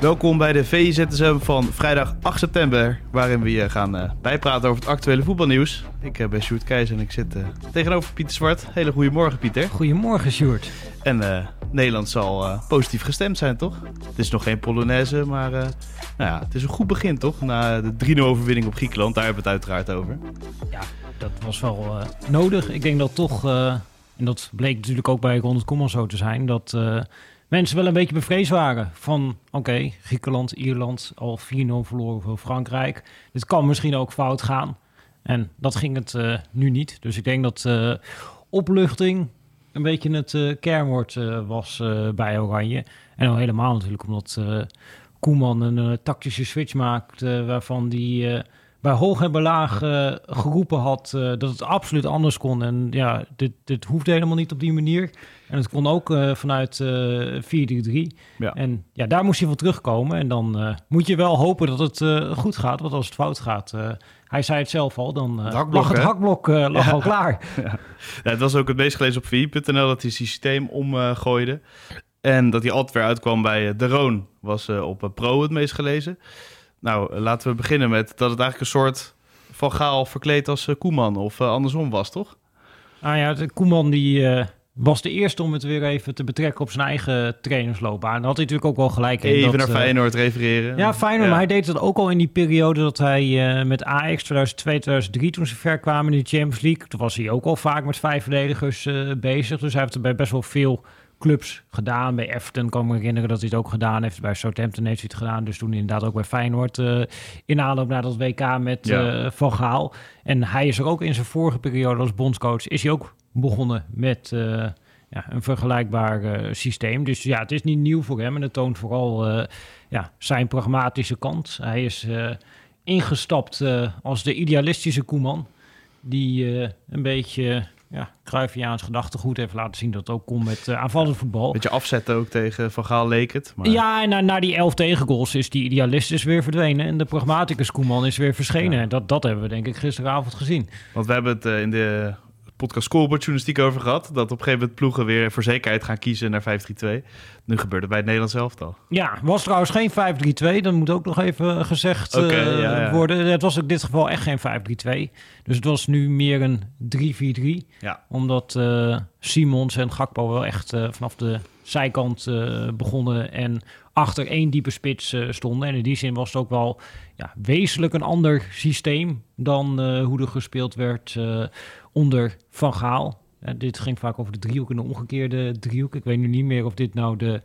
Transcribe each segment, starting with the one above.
Welkom bij de VIZSM van vrijdag 8 september, waarin we je gaan eh, bijpraten over het actuele voetbalnieuws. Ik eh, ben Sjoerd Keijs en ik zit eh, tegenover Pieter Zwart. Hele goede morgen, Pieter. Goedemorgen, Sjoerd. En Nederland zal positief gestemd zijn, toch? Het is nog geen Polonaise, maar nou ja, het is een goed begin, toch? Na de 3-0 overwinning op Griekenland, daar hebben we het uiteraard over. Ja, dat was wel nodig. Ik denk dat toch, en dat bleek natuurlijk ook bij Ronald Koeman zo te zijn, dat mensen wel een beetje bevreesd waren van, oké, Griekenland, Ierland, al 4-0 verloren voor Frankrijk. Dit kan misschien ook fout gaan. En dat ging het eh, nu niet. Dus ik denk dat eh, opluchting een beetje het eh, kernwoord was bij Oranje. En al helemaal natuurlijk omdat Koeman een tactische switch maakt... waarvan die bij hoog en bij laag eh, geroepen had eh, dat het absoluut anders kon. En ja, dit, dit hoefde helemaal niet op die manier. En het kon ook eh, vanuit eh 4-3-3. Ja. En ja, daar moest hij van terugkomen. En dan moet je wel hopen dat het goed gaat. Want als het fout gaat, hij zei het zelf al, dan Het hakblok, lag het hè? hakblok lag Ja. al klaar. Ja, het was ook het meest gelezen op VI.nl dat hij systeem omgooide. en dat hij altijd weer uitkwam bij De Roon, was op Pro het meest gelezen. Nou, laten we beginnen met dat het eigenlijk een soort van Gaal verkleed als eh, Koeman of eh, andersom was, toch? Nou ja, de Koeman die, eh, was de eerste om het weer even te betrekken op zijn eigen trainersloopbaan. Daar had hij natuurlijk ook wel gelijk in. Even dat, naar Feyenoord refereren. Ja, Feyenoord, Ja. maar hij deed dat ook al in die periode dat hij met Ajax 2002, 2003, toen ze ver kwamen in de Champions League. Toen was hij ook al vaak met vijf verdedigers bezig. Dus hij heeft er bij best wel veel clubs gedaan. Bij Everton kan ik me herinneren dat hij het ook gedaan heeft. Bij Southampton heeft hij het gedaan. Dus toen inderdaad ook bij Feyenoord eh, in aanloop naar dat WK met Ja. eh, Van Gaal. En hij is er ook in zijn vorige periode als bondscoach, is hij ook begonnen met... eh, ja, een vergelijkbaar systeem. Dus ja, het is niet nieuw voor hem. En het toont vooral ja, zijn pragmatische kant. Hij is ingestapt als de idealistische Koeman. Die een beetje ja, Cruyffiaans gedachtegoed heeft laten zien dat het ook kon met uh, aanvallend voetbal. Beetje afzetten ook tegen Van Gaal leek het. Maar... Ja, en na, na die elf tegengoals is die idealist is weer verdwenen. En de pragmaticus Koeman is weer verschenen. Ja. En dat, dat hebben we denk ik gisteravond gezien. Want we hebben het eh, in de podcast Scoreboard journalistiek over gehad. Dat op een gegeven moment ploegen weer voor zekerheid gaan kiezen naar 5-3-2. Nu gebeurt het bij het Nederlands elftal. Ja, was trouwens geen 5-3-2. Dat moet ook nog even gezegd eh, ja, ja. worden. Het was ook in dit geval echt geen 5-3-2. Dus het was nu meer een 3-4-3. Ja. Omdat eh, Simons en Gakpo wel echt eh, vanaf de zijkant eh, begonnen en achter één diepe spits eh, stonden. En in die zin was het ook wel ja, wezenlijk een ander systeem dan eh, hoe er gespeeld werd eh, onder Van Gaal. Dit ging vaak over de driehoek en de omgekeerde driehoek. Ik weet nu niet meer of dit nou de...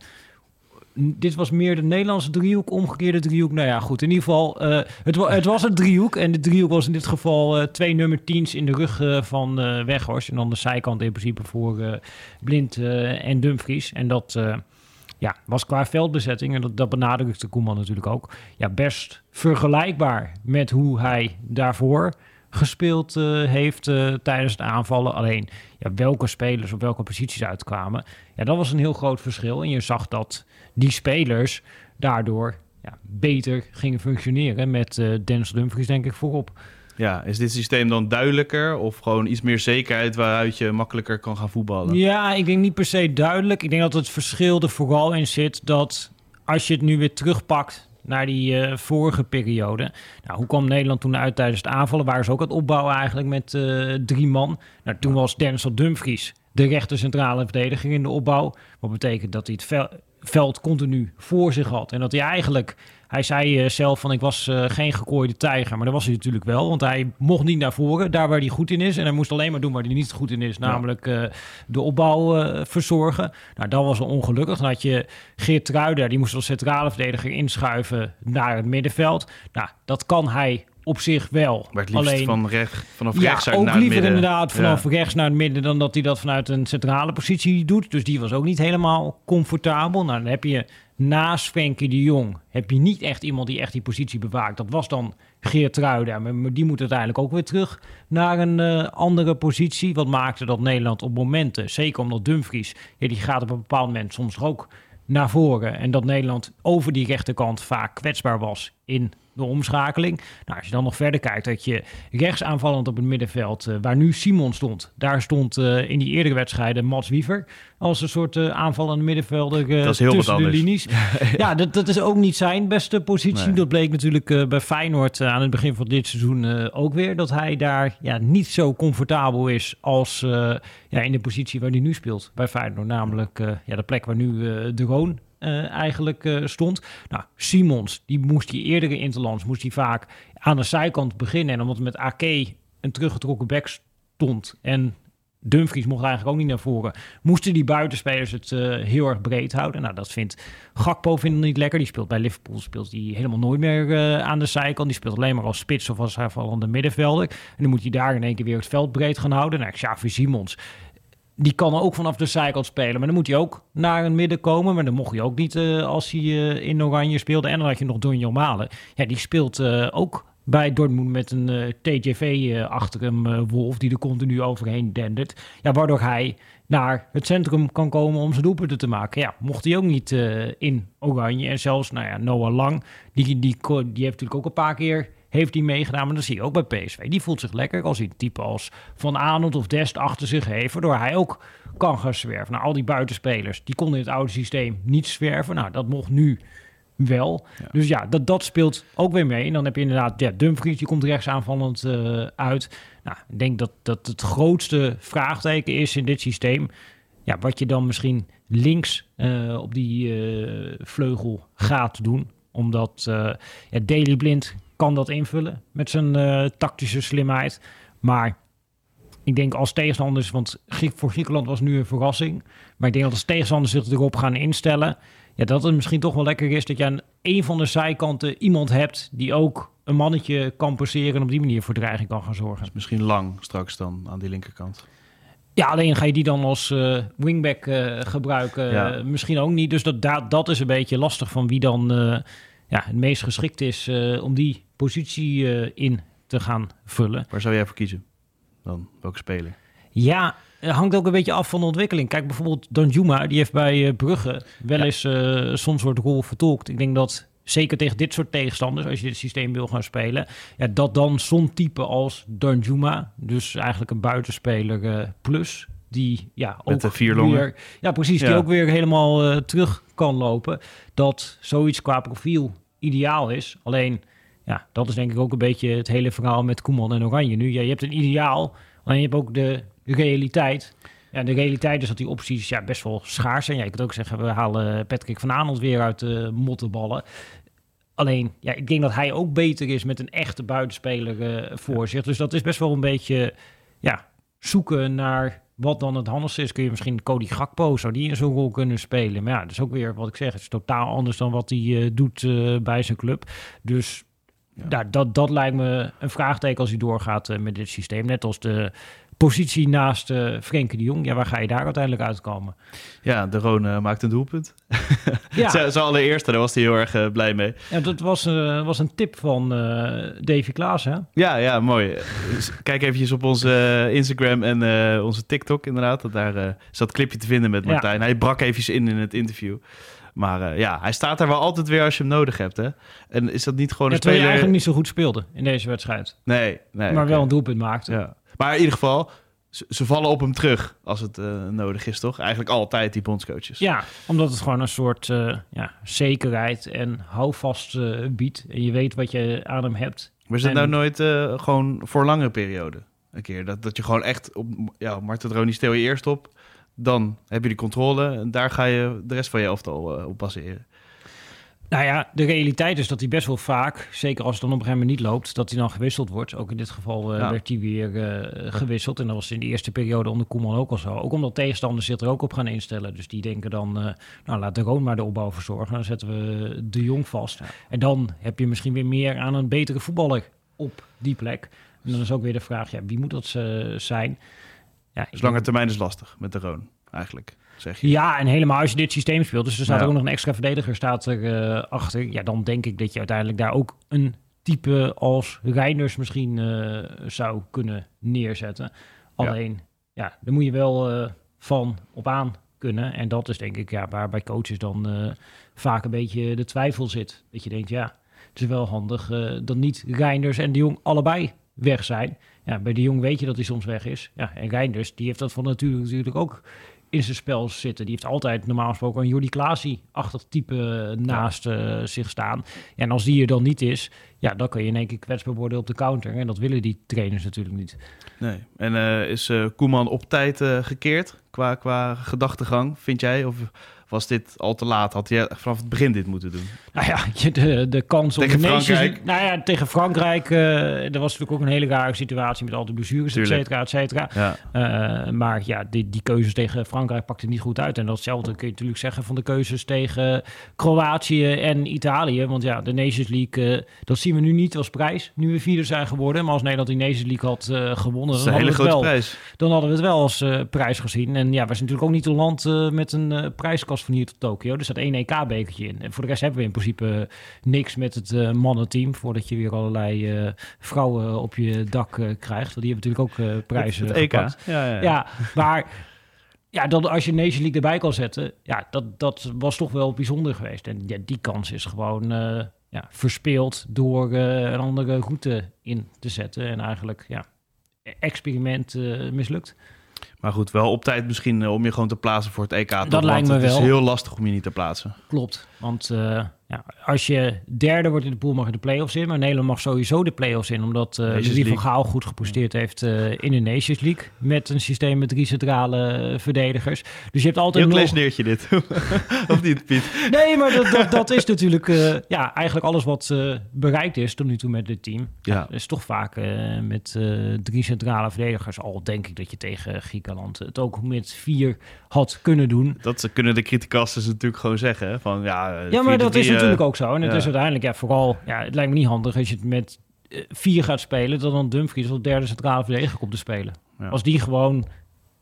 Dit was meer de Nederlandse driehoek, omgekeerde driehoek. Nou ja, goed. In ieder geval, het, wa- het was een driehoek. En de driehoek was in dit geval twee nummer 10's in de rug van Weghorst. En dan de zijkant in principe voor Blind en Dumfries. En dat ja, was qua veldbezetting, en dat, dat benadrukte Koeman natuurlijk ook, ja, best vergelijkbaar met hoe hij daarvoor gespeeld eh, heeft eh, tijdens het aanvallen. Alleen ja, welke spelers op welke posities uitkwamen, ja, dat was een heel groot verschil. En je zag dat die spelers daardoor ja, beter gingen functioneren met eh Dennis Dumfries denk ik voorop. Ja, is dit systeem dan duidelijker of gewoon iets meer zekerheid waaruit je makkelijker kan gaan voetballen? Ja, ik denk niet per se duidelijk. Ik denk dat het verschil er vooral in zit dat als je het nu weer terugpakt naar die eh, vorige periode. Nou, hoe kwam Nederland toen uit tijdens het aanvallen? Waren ze ook aan het opbouwen eigenlijk met eh, drie man? Nou, toen was Denzel Dumfries de rechter centrale verdediger in de opbouw. Wat betekent dat hij het, vel- veld continu voor zich had. En dat hij eigenlijk, hij zei eh, zelf van ik was eh, geen gekooide tijger, maar dat was hij natuurlijk wel. Want hij mocht niet naar voren, daar waar hij goed in is. En hij moest alleen maar doen waar hij niet goed in is, namelijk eh, de opbouw verzorgen. Nou, dat was wel ongelukkig. Dan had je Geert Truider, die moest als centrale verdediger inschuiven naar het middenveld. Nou, dat kan hij op zich wel. Maar het liefst Alleen, van recht, vanaf ja, rechts ook naar het liever midden. inderdaad vanaf Ja. rechts naar het midden dan dat hij dat vanuit een centrale positie doet. Dus die was ook niet helemaal comfortabel. Nou, dan heb je naast Frenkie de Jong heb je niet echt iemand die echt die positie bewaakt. Dat was dan Geert Truida, maar maar die moet uiteindelijk ook weer terug naar een eh, andere positie. Wat maakte dat Nederland op momenten, zeker omdat Dumfries, ja, die gaat op een bepaald moment soms ook naar voren. En dat Nederland over die rechterkant vaak kwetsbaar was in de omschakeling. Nou, als je dan nog verder kijkt, dat je rechts aanvallend op het middenveld, eh, waar nu Simon stond, daar stond eh, in die eerdere wedstrijden Mats Wiever als een soort eh, aanvallende middenvelder Dat is heel tussen de linies. ja, dat, dat is ook niet zijn beste positie. Nee. Dat bleek natuurlijk bij Feyenoord aan het begin van dit seizoen ook weer. Dat hij daar ja, niet zo comfortabel is als ja, in de positie waar hij nu speelt bij Feyenoord. Namelijk ja, de plek waar nu de Roon eh, eigenlijk eh, stond. Nou, Simons, die moest die eerdere interlands, moest hij vaak aan de zijkant beginnen. En omdat met AK een teruggetrokken back stond en Dumfries mocht eigenlijk ook niet naar voren. Moesten die buitenspelers het eh, heel erg breed houden. Nou, dat vindt Gakpo vindt niet lekker. Die speelt bij Liverpool speelt die helemaal nooit meer aan de zijkant. Die speelt alleen maar als spits of als aanvallende middenvelder. En dan moet hij daar in één keer weer het veld breed gaan houden. Nou, Xavi Simons, die kan ook vanaf de zijkant spelen. Maar dan moet hij ook naar een midden komen. Maar dan mocht hij ook niet eh, als hij eh, in Oranje speelde. En dan had je nog Donjo Malen. Ja, die speelt eh, ook bij Dortmund met een TJV achter hem, Wolf, die er continu overheen dendert. Ja, waardoor hij naar het centrum kan komen om zijn doelpunten te maken. Ja, mocht hij ook niet in Oranje. En zelfs, nou ja, Noah Lang, die, die, die heeft natuurlijk ook een paar keer heeft hij meegedaan. Maar dat zie je ook bij PSV. Die voelt zich lekker als hij een type als Van Aanholt of Dest achter zich heeft. Waardoor hij ook kan gaan zwerven. Nou, al die buitenspelers, die konden in het oude systeem niet zwerven. Nou, dat mocht nu wel. Dus ja, dat, dat speelt ook weer mee. En dan heb je inderdaad ja, Dumfries, die komt rechts aanvallend eh, uit. Nou, ik denk dat dat het grootste vraagteken is in dit systeem. Ja, wat je dan misschien links eh, op die eh, vleugel gaat doen. Omdat ja, Daily Blind kan dat invullen met zijn eh, tactische slimheid. Maar ik denk als tegenstanders, want Griek- voor Griekenland was nu een verrassing. Maar ik denk dat als tegenstanders zich erop gaan instellen, ja, dat het misschien toch wel lekker is dat je aan een van de zijkanten iemand hebt die ook een mannetje kan passeren en op die manier voor dreiging kan gaan zorgen. Misschien lang straks dan aan die linkerkant. Ja, alleen ga je die dan als eh, wingback eh, gebruiken? Ja. Misschien ook niet. Dus dat, dat, dat is een beetje lastig van wie dan ja, het meest geschikt is om die positie eh, in te gaan vullen. Waar zou jij voor kiezen? Dan welke speler? Ja, het hangt ook een beetje af van de ontwikkeling. Kijk, bijvoorbeeld Danjuma, die heeft bij eh, Brugge wel Ja. eens eh, soms wordt rol vertolkt. Ik denk dat zeker tegen dit soort tegenstanders, als je dit systeem wil gaan spelen, ja, dat dan zo'n type als Danjuma, dus eigenlijk een buitenspeler eh, plus, die ja ook Met de vier longen. weer, ja precies, die ook weer helemaal eh, terug kan lopen, dat zoiets qua profiel ideaal is. Alleen, ja, dat is denk ik ook een beetje het hele verhaal met Koeman en Oranje nu. Ja, je hebt een ideaal, alleen je hebt ook de realiteit. Ja, de realiteit is dat die opties ja, best wel schaars zijn. Ja, je kunt ook zeggen, we halen Patrick van Aanholt weer uit de mottenballen. Alleen, ja, ik denk dat hij ook beter is met een echte buitenspeler eh, voor zich. Dus dat is best wel een beetje ja, zoeken naar wat dan het handigste is. Kun je misschien Cody Gakpo, zou die in zo'n rol kunnen spelen? Maar ja, dat is ook weer wat ik zeg. Het is totaal anders dan wat hij eh, doet eh, bij zijn club. Dus Ja. ja. dat, dat lijkt me een vraagteken als hij doorgaat eh, met dit systeem. Net als de positie naast eh Frenkie de Jong. Ja, waar ga je daar uiteindelijk uitkomen? Ja, de Roon eh, maakt een doelpunt. Ja, Zijn allereerste, daar was hij heel erg blij mee. ja dat was, was een tip van Davy Klaas, hè? Ja, ja, mooi. Dus Kijk eventjes op onze Instagram en onze TikTok inderdaad. Dat daar is dat clipje te vinden met Ja. Martijn. Hij brak eventjes in in het interview. Maar eh, ja, hij staat daar wel altijd weer als je hem nodig hebt. Hè? En is dat niet gewoon Ja, een terwijl speler... eigenlijk niet zo goed speelde in deze wedstrijd. Nee, nee. maar wel een doelpunt maakte. Ja. Maar in ieder geval, ze, ze vallen op hem terug als het eh, nodig is, toch? Eigenlijk altijd, die bondscoaches. Ja, omdat het gewoon een soort eh, ja, zekerheid en houvast biedt. En je weet wat je aan hem hebt. Maar is het En- nou nooit gewoon voor langere periode? Een keer dat, dat je gewoon echt op... Ja, Marten Droni stel je eerst op. dan heb je die controle en daar ga je de rest van je elftal uh, op baseren. Nou ja, de realiteit is dat hij best wel vaak, zeker als het dan op een gegeven moment niet loopt, dat hij dan gewisseld wordt. Ook in dit geval uh, werd hij weer uh, gewisseld. En dat was in de eerste periode onder Koeman ook al zo. Ook omdat tegenstanders zich er ook op gaan instellen. Dus die denken dan, uh, nou laat de Roon maar de opbouw verzorgen. Dan zetten we de Jong vast. Ja. En dan heb je misschien weer meer aan een betere voetballer op die plek. En dan is ook weer de vraag, ja, wie moet dat zijn? Ja, dus lange termijn is lastig met de Roon, eigenlijk. Zeg je. Ja, en helemaal als je dit systeem speelt. Dus er staat ja. ook nog een extra verdediger staat er uh, achter. Ja, dan denk ik dat je uiteindelijk daar ook een type als Reinders misschien uh, zou kunnen neerzetten. Alleen, ja, ja daar moet je wel uh, van op aan kunnen. En dat is denk ik ja, waar bij coaches dan vaak een beetje de twijfel zit. Dat je denkt, ja, het is wel handig dat niet Reinders en de Jong allebei weg zijn. Ja, bij de Jong weet je dat hij soms weg is. Ja, en Reinders, die heeft dat van nature natuurlijk ook in zijn spel zitten. Die heeft altijd normaal gesproken een Jordi Klaasie-achtig type naast uh, zich staan. En als die er dan niet is, ja, dan kan je in één keer kwetsbaar worden op de counter. En dat willen die trainers natuurlijk niet. Nee. En uh, is uh, Koeman op tijd gekeerd qua, qua gedachtegang, vind jij? Of was dit al te laat? Had je vanaf het begin dit moeten doen? Nou ja, de, de kans tegen de Frankrijk. Nou ja, tegen Frankrijk. Uh, er was natuurlijk ook een hele rare situatie met al de blessures, et cetera, et cetera. Ja. Uh, maar ja, die, die keuzes tegen Frankrijk pakte niet goed uit. En datzelfde kun je natuurlijk zeggen van de keuzes tegen Kroatië en Italië. Want ja, de Nations League, uh, dat zien we nu niet als prijs. Nu we vierde zijn geworden. Maar als Nederland die Nations League had gewonnen, dan hadden, we het wel, prijs. dan hadden we het wel als prijs gezien. En ja, we zijn natuurlijk ook niet een land met een prijskast van hier tot Tokio. Er staat één EK-bekertje in. En voor de rest hebben we in principe niks met het uh, mannenteam. Voordat je weer allerlei uh, vrouwen op je dak uh, krijgt. Want die hebben natuurlijk ook prijzen het, het EK. Ja, ja. ja, maar ja, dat als je Nation League erbij kan zetten, ja, dat, dat was toch wel bijzonder geweest. En ja, die kans is gewoon ja, verspeeld door een andere route in te zetten. En eigenlijk, ja, experiment mislukt. Maar goed, wel op tijd misschien om je gewoon te plaatsen voor het EK. Dat toch? lijkt me het wel. is heel lastig om je niet te plaatsen. Klopt, want uh, ja, als je derde wordt in de pool mag je de play-offs in. Maar Nederland mag sowieso de play-offs in, omdat uh, Louis van Gaal goed gepresteerd heeft uh, in de Nations League. Met een systeem met drie centrale verdedigers. Dus je hebt altijd Heel nog... kleesneertje dit, of niet Piet? Nee, maar dat, dat, dat is natuurlijk ja, eigenlijk alles wat bereikt is tot nu toe met dit team. Ja. Dat is toch vaak met drie centrale verdedigers. Al denk ik dat je tegen Griekenland het ook met vier had kunnen doen. Dat kunnen de criticasters natuurlijk gewoon zeggen. Hè? Van, ja, ja, maar dat is natuurlijk ook zo. En het ja. is uiteindelijk, ja, vooral, ja, het lijkt me niet handig als je het met uh, vier gaat spelen, dat dan Dumfries als derde centrale verdediger komt te spelen. Ja. Als die gewoon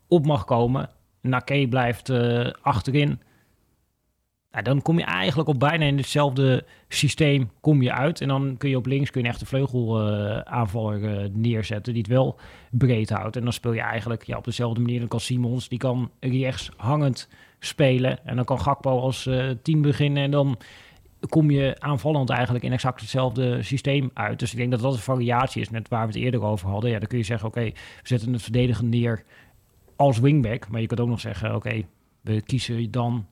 op mag komen, Nake blijft uh, achterin, nou, dan kom je eigenlijk op bijna in hetzelfde systeem kom je uit. En dan kun je op links kun je echt een vleugelaanvaller neerzetten die het wel breed houdt. En dan speel je eigenlijk ja, op dezelfde manier. Dan kan Simons, die kan rechts hangend spelen. En dan kan Gakpo als uh, team beginnen. En dan kom je aanvallend eigenlijk in exact hetzelfde systeem uit. Dus ik denk dat dat een variatie is, net waar we het eerder over hadden. Ja, dan kun je zeggen, oké, we zetten het verdedigen neer als wingback. Maar je kunt ook nog zeggen, oké, we kiezen dan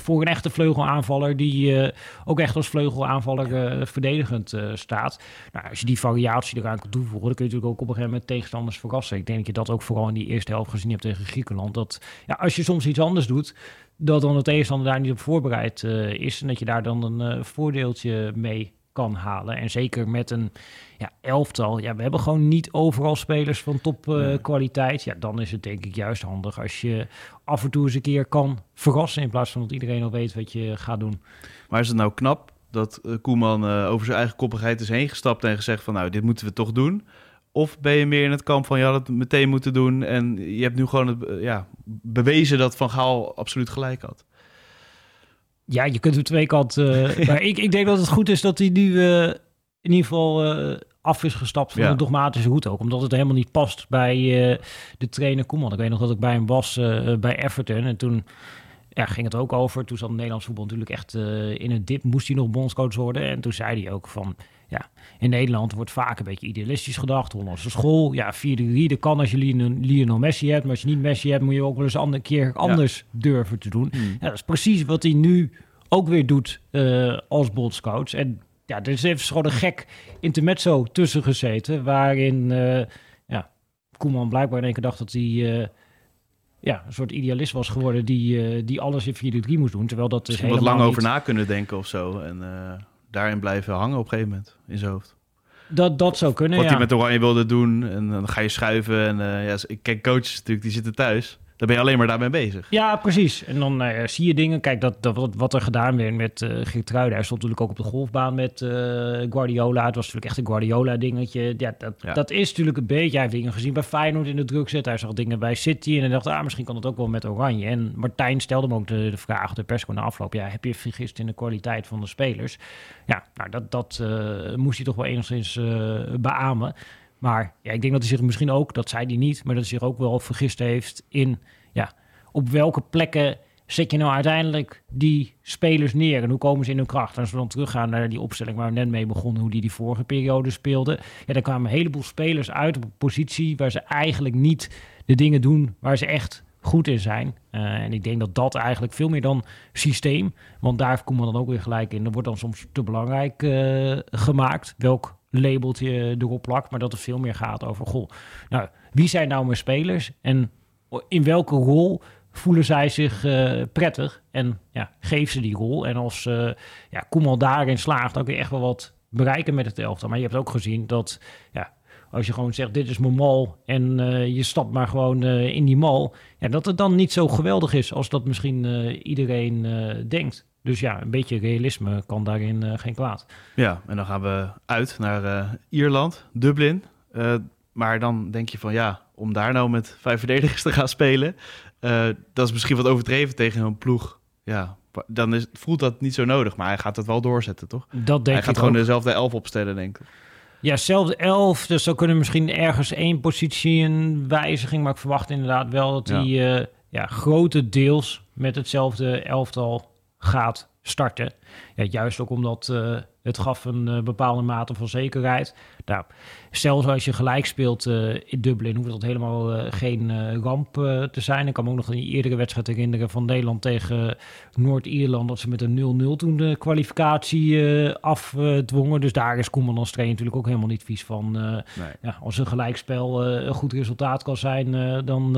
voor een echte vleugelaanvaller die uh, ook echt als vleugelaanvaller uh, verdedigend uh, staat. Nou, als je die variatie eraan kan toevoegen, dan kun je natuurlijk ook op een gegeven moment tegenstanders verrassen. Ik denk dat je dat ook vooral in die eerste helft gezien hebt tegen Griekenland. Dat ja, als je soms iets anders doet, dat dan de tegenstander daar niet op voorbereid is en dat je daar dan een voordeeltje mee kan halen. En zeker met een ja, elftal. Ja, we hebben gewoon niet overal spelers van top uh, nee. kwaliteit. Ja, dan is het denk ik juist handig als je af en toe eens een keer kan verrassen... in plaats van dat iedereen al weet wat je gaat doen. Maar is het nou knap dat uh, Koeman uh, over zijn eigen koppigheid is heen gestapt... en gezegd van nou, dit moeten we toch doen... Of ben je meer in het kamp van je had het meteen moeten doen en je hebt nu gewoon het, ja, bewezen dat Van Gaal absoluut gelijk had? Ja, je kunt er twee kanten. Uh, maar ik, ik denk dat het goed is dat hij nu uh, in ieder geval uh, af is gestapt van Ja. de dogmatische hoed ook. Omdat het helemaal niet past bij de trainer Koeman. Ik weet nog dat ik bij hem was bij Everton. En toen ja, ging het ook over. Toen zat Nederlands voetbal natuurlijk echt in een dip. Moest hij nog bondscoach worden. En toen zei hij ook van... Ja, in Nederland wordt vaak een beetje idealistisch gedacht. Hollandse school. Ja, 4-3, dat kan als je Lionel Messi hebt. Maar als je niet Messi hebt, moet je ook wel eens een keer anders ja. durven te doen. Hmm. Ja, dat is precies wat hij nu ook weer doet uh, als bondscoach. En ja, er is even gewoon een gek intermezzo tussen gezeten. Waarin uh, ja, Koeman blijkbaar in één keer dacht dat hij uh, ja, een soort idealist was geworden die, eh, die alles in 4-3 moest doen. Terwijl dat dus wat lang over na kunnen denken of zo. En eh, daarin blijven hangen op een gegeven moment in zijn hoofd. Dat, dat zou kunnen, Wat ja. hij met Oranje wilde doen. En dan ga je schuiven. En eh, ja, ik ken coaches natuurlijk, die zitten thuis. Dan ben je alleen maar daarmee bezig. Ja, precies. En dan eh, zie je dingen. Kijk, dat, dat, wat, wat er gedaan werd met eh Geertruiden. Hij stond natuurlijk ook op de golfbaan met eh, Guardiola. Het was natuurlijk echt een Guardiola-dingetje. Ja, dat, Ja. dat is natuurlijk een beetje... Hij heeft dingen gezien bij Feyenoord in de druk zetten. Hij zag dingen bij City. En hij dacht, ah, misschien kan het ook wel met Oranje. En Martijn stelde hem ook de, de vraag de persco na afloop. Ja, heb je vergist in de kwaliteit van de spelers? Ja, nou, dat, dat moest hij toch wel enigszins beamen. Maar ja, ik denk dat hij zich misschien ook, dat zei hij niet, maar dat hij zich ook wel vergist heeft in ja, op welke plekken zet je nou uiteindelijk die spelers neer en hoe komen ze in hun kracht? En als we dan teruggaan naar die opstelling waar we net mee begonnen, hoe die die vorige periode speelden, ja, daar kwamen een heleboel spelers uit op een positie waar ze eigenlijk niet de dingen doen waar ze echt goed in zijn. Eh, en ik denk dat dat eigenlijk veel meer dan systeem, want daar komt man dan ook weer gelijk in. Dat wordt dan soms te belangrijk eh, gemaakt, welk labeltje erop plakt, maar dat er veel meer gaat over, goh, nou, wie zijn nou mijn spelers en in welke rol voelen zij zich eh, prettig en ja, geef ze die rol. En als eh ja, Koeman daarin slaagt, dan kun je echt wel wat bereiken met het elftal. Maar je hebt ook gezien dat ja, als je gewoon zegt, dit is mijn mal en eh, je stapt maar gewoon in die mal, ja, dat het dan niet zo geweldig is als dat misschien iedereen denkt. Dus ja, een beetje realisme kan daarin eh, geen kwaad. Ja, en dan gaan we uit naar eh, Ierland, Dublin. Eh, maar dan denk je van ja, om daar nou met vijf verdedigers te gaan spelen, dat is misschien wat overdreven tegen een ploeg. Ja, dan is, voelt dat niet zo nodig, maar hij gaat het wel doorzetten, toch? Dat denk hij ik gaat gewoon ook. dezelfde elf opstellen, denk ik. Ja, zelfde elf. Dus dan kunnen misschien ergens één positie een wijziging. Maar ik verwacht inderdaad wel dat Ja. hij eh, ja, grotendeels met hetzelfde elftal gaat starten. Ja, juist ook omdat eh, het gaf een eh, bepaalde mate van zekerheid. Nou, zelfs als je gelijk speelt eh, in Dublin, hoeft dat helemaal geen ramp te zijn. Ik kan me ook nog een eerdere wedstrijd herinneren van Nederland tegen Noord-Ierland. Dat ze met een 0-0 toen de kwalificatie afdwongen. Dus daar is Koeman als trainer natuurlijk ook helemaal niet vies van. Nee. ja, als een gelijkspel een goed resultaat kan zijn, dan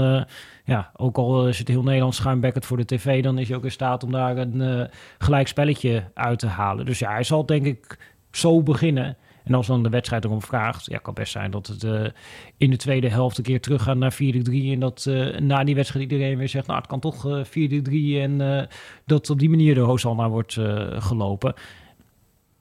ja, ook al is het heel Nederland schuimbekkend voor de tv, dan is hij ook in staat om daar een gelijk spelletje uit te halen. Dus ja, hij zal denk ik zo beginnen. En als dan de wedstrijd erom vraagt, ja, kan best zijn dat het eh, in de tweede helft een keer teruggaat naar 4-3 en dat eh, na die wedstrijd iedereen weer zegt, nou, het kan toch eh 4-3 en dat op die manier de Hosanna wordt gelopen.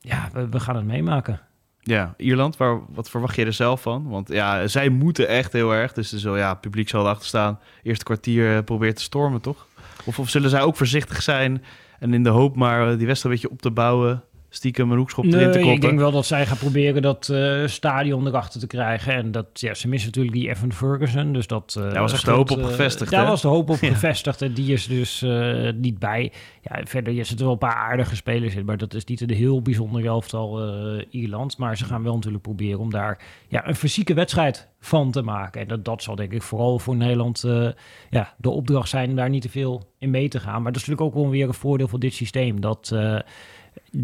Ja, we, gaan het meemaken. Ja, Ierland, waar, wat verwacht je er zelf van? Want ja, zij moeten echt heel erg. Dus, dus ja, publiek zal erachter staan. Eerste kwartier probeert te stormen, toch? Of zullen zij ook voorzichtig zijn en in de hoop maar eh, die wedstrijd een beetje op te bouwen, stiekem een hoekschop erin te Nee, koppen? ik denk wel dat zij gaan proberen dat eh, stadion erachter te krijgen. En dat, ja, ze missen natuurlijk die Evan Ferguson. Dus dat, eh, Daar was echt de hoop op eh, gevestigd, Daar hè? was de hoop op Ja. gevestigd. En die is dus eh, niet bij. Ja, verder zitten wel een paar aardige spelers in. Maar dat is niet een heel bijzonder elftal eh Ierland. Maar ze gaan wel natuurlijk proberen om daar ja, een fysieke wedstrijd van te maken. En dat, dat zal denk ik vooral voor Nederland eh, ja, de opdracht zijn om daar niet te veel in mee te gaan. Maar dat is natuurlijk ook wel weer een voordeel van dit systeem. Dat...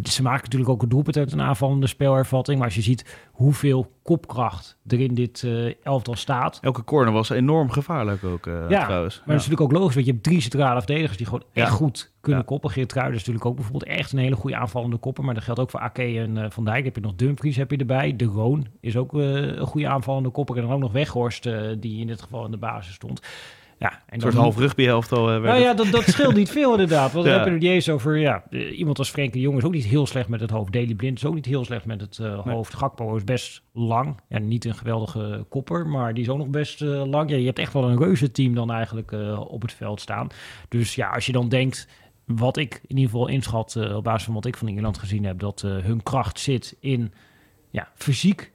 ze maken natuurlijk ook een doelpunt uit een aanvallende spelervatting. Maar als je ziet hoeveel kopkracht er in dit eh, elftal staat. Elke corner was enorm gevaarlijk ook, eh, Ja, trouwens. Maar dat is natuurlijk ook logisch, want je hebt drie centrale verdedigers die gewoon Ja. echt goed kunnen Ja. koppen. Geert Kruijden is natuurlijk ook bijvoorbeeld echt een hele goede aanvallende kopper. Maar dat geldt ook voor Ake en eh, Van Dijk. Heb je nog Dumfries heb je erbij. De Roon is ook een goede aanvallende kopper. En dan ook nog Weghorst, die in dit geval in de basis stond. Ja, en Een soort dan- half rugby elftal. eh, nou ja, dat, dat scheelt niet veel inderdaad. Want we hebben het niet eens over... Ja, eh, iemand als Frenkie de Jong is ook niet heel slecht met het hoofd. Daley Blind is ook niet heel slecht met het eh, Nee. hoofd. Gakpo is best lang. Ja, niet een geweldige kopper, maar die is ook nog best lang. Ja, je hebt echt wel een reuze team dan eigenlijk op het veld staan. Dus ja, als je dan denkt... Wat ik in ieder geval inschat op basis van wat ik van Ierland gezien heb... dat hun kracht zit in ja, fysiek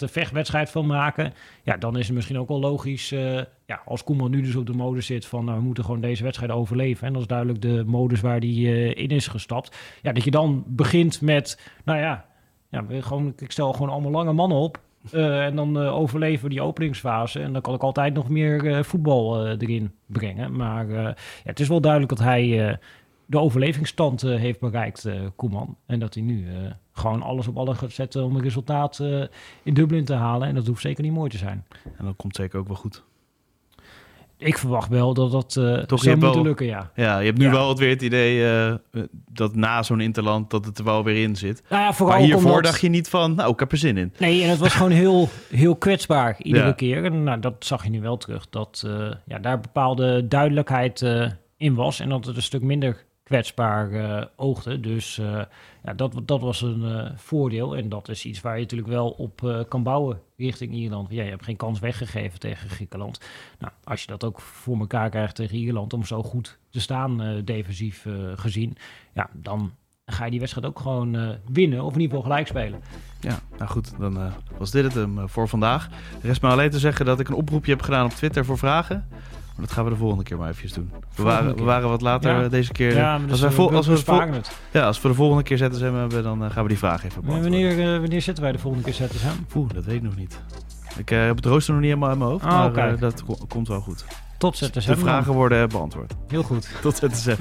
de vechtwedstrijd van maken. Ja, dan is het misschien ook wel logisch. eh, ja, als Koeman nu dus op de modus zit van nou, we moeten gewoon deze wedstrijd overleven. En dat is duidelijk de modus waar hij eh, in is gestapt. Ja, dat je dan begint met, nou ja, ja gewoon, ik stel gewoon allemaal lange mannen op. eh, en dan overleven we die openingsfase. En dan kan ik altijd nog meer voetbal erin brengen. Maar ja, het is wel duidelijk dat hij de overlevingsstand eh, heeft bereikt, eh, Koeman. En dat hij nu eh, gewoon alles op alles gaat zetten om een resultaat in Dublin te halen. En dat hoeft zeker niet mooi te zijn. En dat komt zeker ook wel goed. ik verwacht wel dat dat Toch, zou moeten wel- lukken, ja. Ja, je hebt nu Ja. wel het weer het idee dat na zo'n interland dat het er wel weer in zit. Nou ja, vooral Maar hiervoor omdat- dacht je niet van, nou, ik heb er zin in. Nee, en het was gewoon heel, heel kwetsbaar iedere Ja. keer. En nou, dat zag je nu wel terug. Dat ja, daar bepaalde duidelijkheid in was. En dat het een stuk minder kwetsbaar oogde. Dus eh, ja, dat, dat was een eh, voordeel. En dat is iets waar je natuurlijk wel op kan bouwen richting Ierland. Ja, je hebt geen kans weggegeven tegen Griekenland. Nou, als je dat ook voor elkaar krijgt tegen Ierland... om zo goed te staan, defensief gezien... ja, dan ga je die wedstrijd ook gewoon winnen. Of in ieder geval gelijk spelen. Ja, nou goed, dan was dit het hem voor vandaag. Rest me alleen te zeggen dat ik een oproepje heb gedaan op Twitter voor vragen. Maar dat gaan we de volgende keer maar eventjes doen. We waren, we waren wat later Ja. eh, deze keer. Ja, maar als, dus, wij eh, we als, we ja, als we de volgende keer ZSM hebben, dan eh, gaan we die vraag even Maar beantwoorden. wanneer, eh, wanneer zitten wij de volgende keer zetten? Oeh, dat weet ik nog niet. Ik eh, heb het rooster nog niet helemaal in mijn hoofd, Oh, maar eh, dat ko- komt wel goed. Tot zetten, De vragen worden beantwoord. Heel goed. Tot ZSM.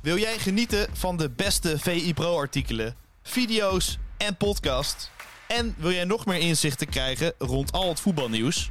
Wil jij genieten van de beste VI Pro artikelen, video's en podcast? En wil jij nog meer inzichten krijgen rond al het voetbalnieuws?